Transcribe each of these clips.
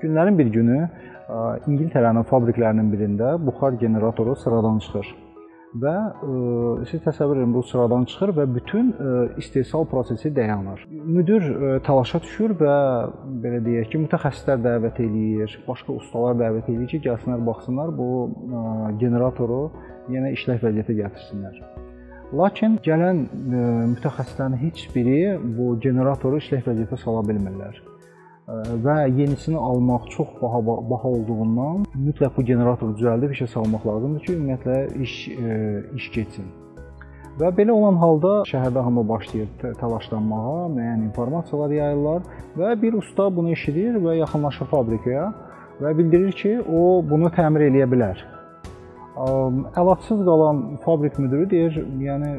Günlərin bir günü ə, İngiltərənin fabriklərinin birində buxar generatoru sıradan çıxır və ə, siz təsəvvür edin bu sıradan çıxır və bütün ə, istehsal prosesi dayanır. Müdir ə, təlaşa düşür və belə deyək ki, mütəxəssislər dəvət eləyir, başqa ustalar dəvət eləyir ki, gəlsinlər baxsınlar bu ə, generatoru yenə işlək vəziyyətə gətirsinlər. Lakin gələn ə, mütəxəssislərin heç biri bu generatoru işlək vəziyyətə sala bilmirlər və yenisini almaq çox baha baha olduğundan mütləq bu generatoru düzəldib işə salmaq lazımdır ki, ümumiyyətlə iş e, iş getsin. Və belə olan halda şəhərdə hamı başlayır təlaşlanmağa, müəyyən informasiyalar yayırlar və bir usta bunu eşidir və yaxınlaşır fabrikaya və bildirir ki, o bunu təmir eləyə bilər. Əlacsız qalan fabrik müdiri deyir, yəni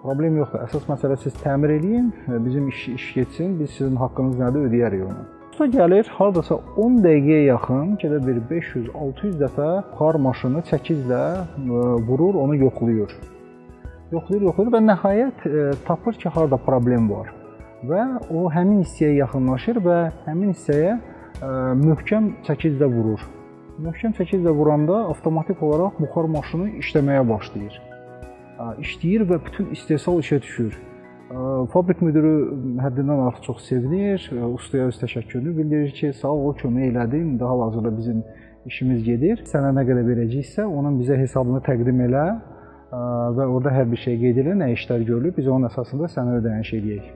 problem yoxdur. Əsas məsələ siz təmir eləyin, bizim iş iş getsin, biz sizin haqqınız nədir ödəyərik onu. Usta gəlir, hardasa 10 dəqiqəyə yaxın, gələ bir 500-600 dəfə buxar maşını çəkizlə e, vurur, onu yoxlayır. Yoxlayır, yoxlayır və nəhayət e, tapır ki, harda problem var. Və o həmin hissəyə yaxınlaşır və həmin hissəyə e, möhkəm çəkizlə vurur. Möhkəm çəkizlə vuranda avtomatik olaraq buxar maşını işləməyə başlayır. İşləyir və bütün istehsal işə düşür. Fabrik müdiri həddindən artıq çox sevinir, ustaya öz təşəkkürünü bildirir ki, sağ ol, kömək elədi. İndi hal-hazırda bizim işimiz gedir. Sənə nə qədər verəcəksə, onun bizə hesabını təqdim elə və orada hər bir şey qeyd edilir, nə işlər görülür, biz onun əsasında sənə ödəniş eləyək.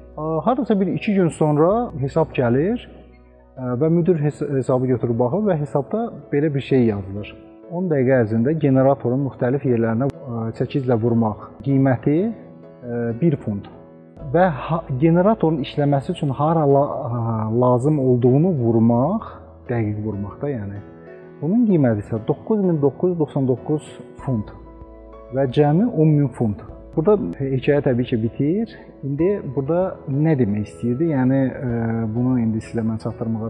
Hardasa bir 2 gün sonra hesab gəlir və müdir hesabı götürüb baxır və hesabda belə bir şey yazılır. 10 dəqiqə ərzində generatorun müxtəlif yerlərinə çəkizlə vurmaq qiyməti 1 funt və generatorun işləməsi üçün hara la lazım olduğunu vurmaq, dəqiq vurmaq da yəni. Bunun qiyməti isə 9999 funt və cəmi 10000 funt. Burada hekayə təbii ki bitir. İndi burada nə demək istəyirdi? Yəni bunu indi sizə mən çatdırmağa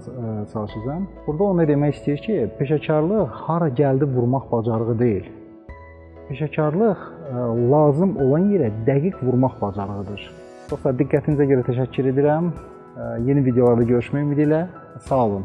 çalışacağam. Burada o nə demək istəyir ki, peşəkarlıq hara gəldi vurmaq bacarığı deyil. Peşəkarlıq lazım olan yerə dəqiq vurmaq bacarığıdır. Dostlar, diqqətinizə görə təşəkkür edirəm. Yeni videolarda görüşmək ümidi ilə sağ olun.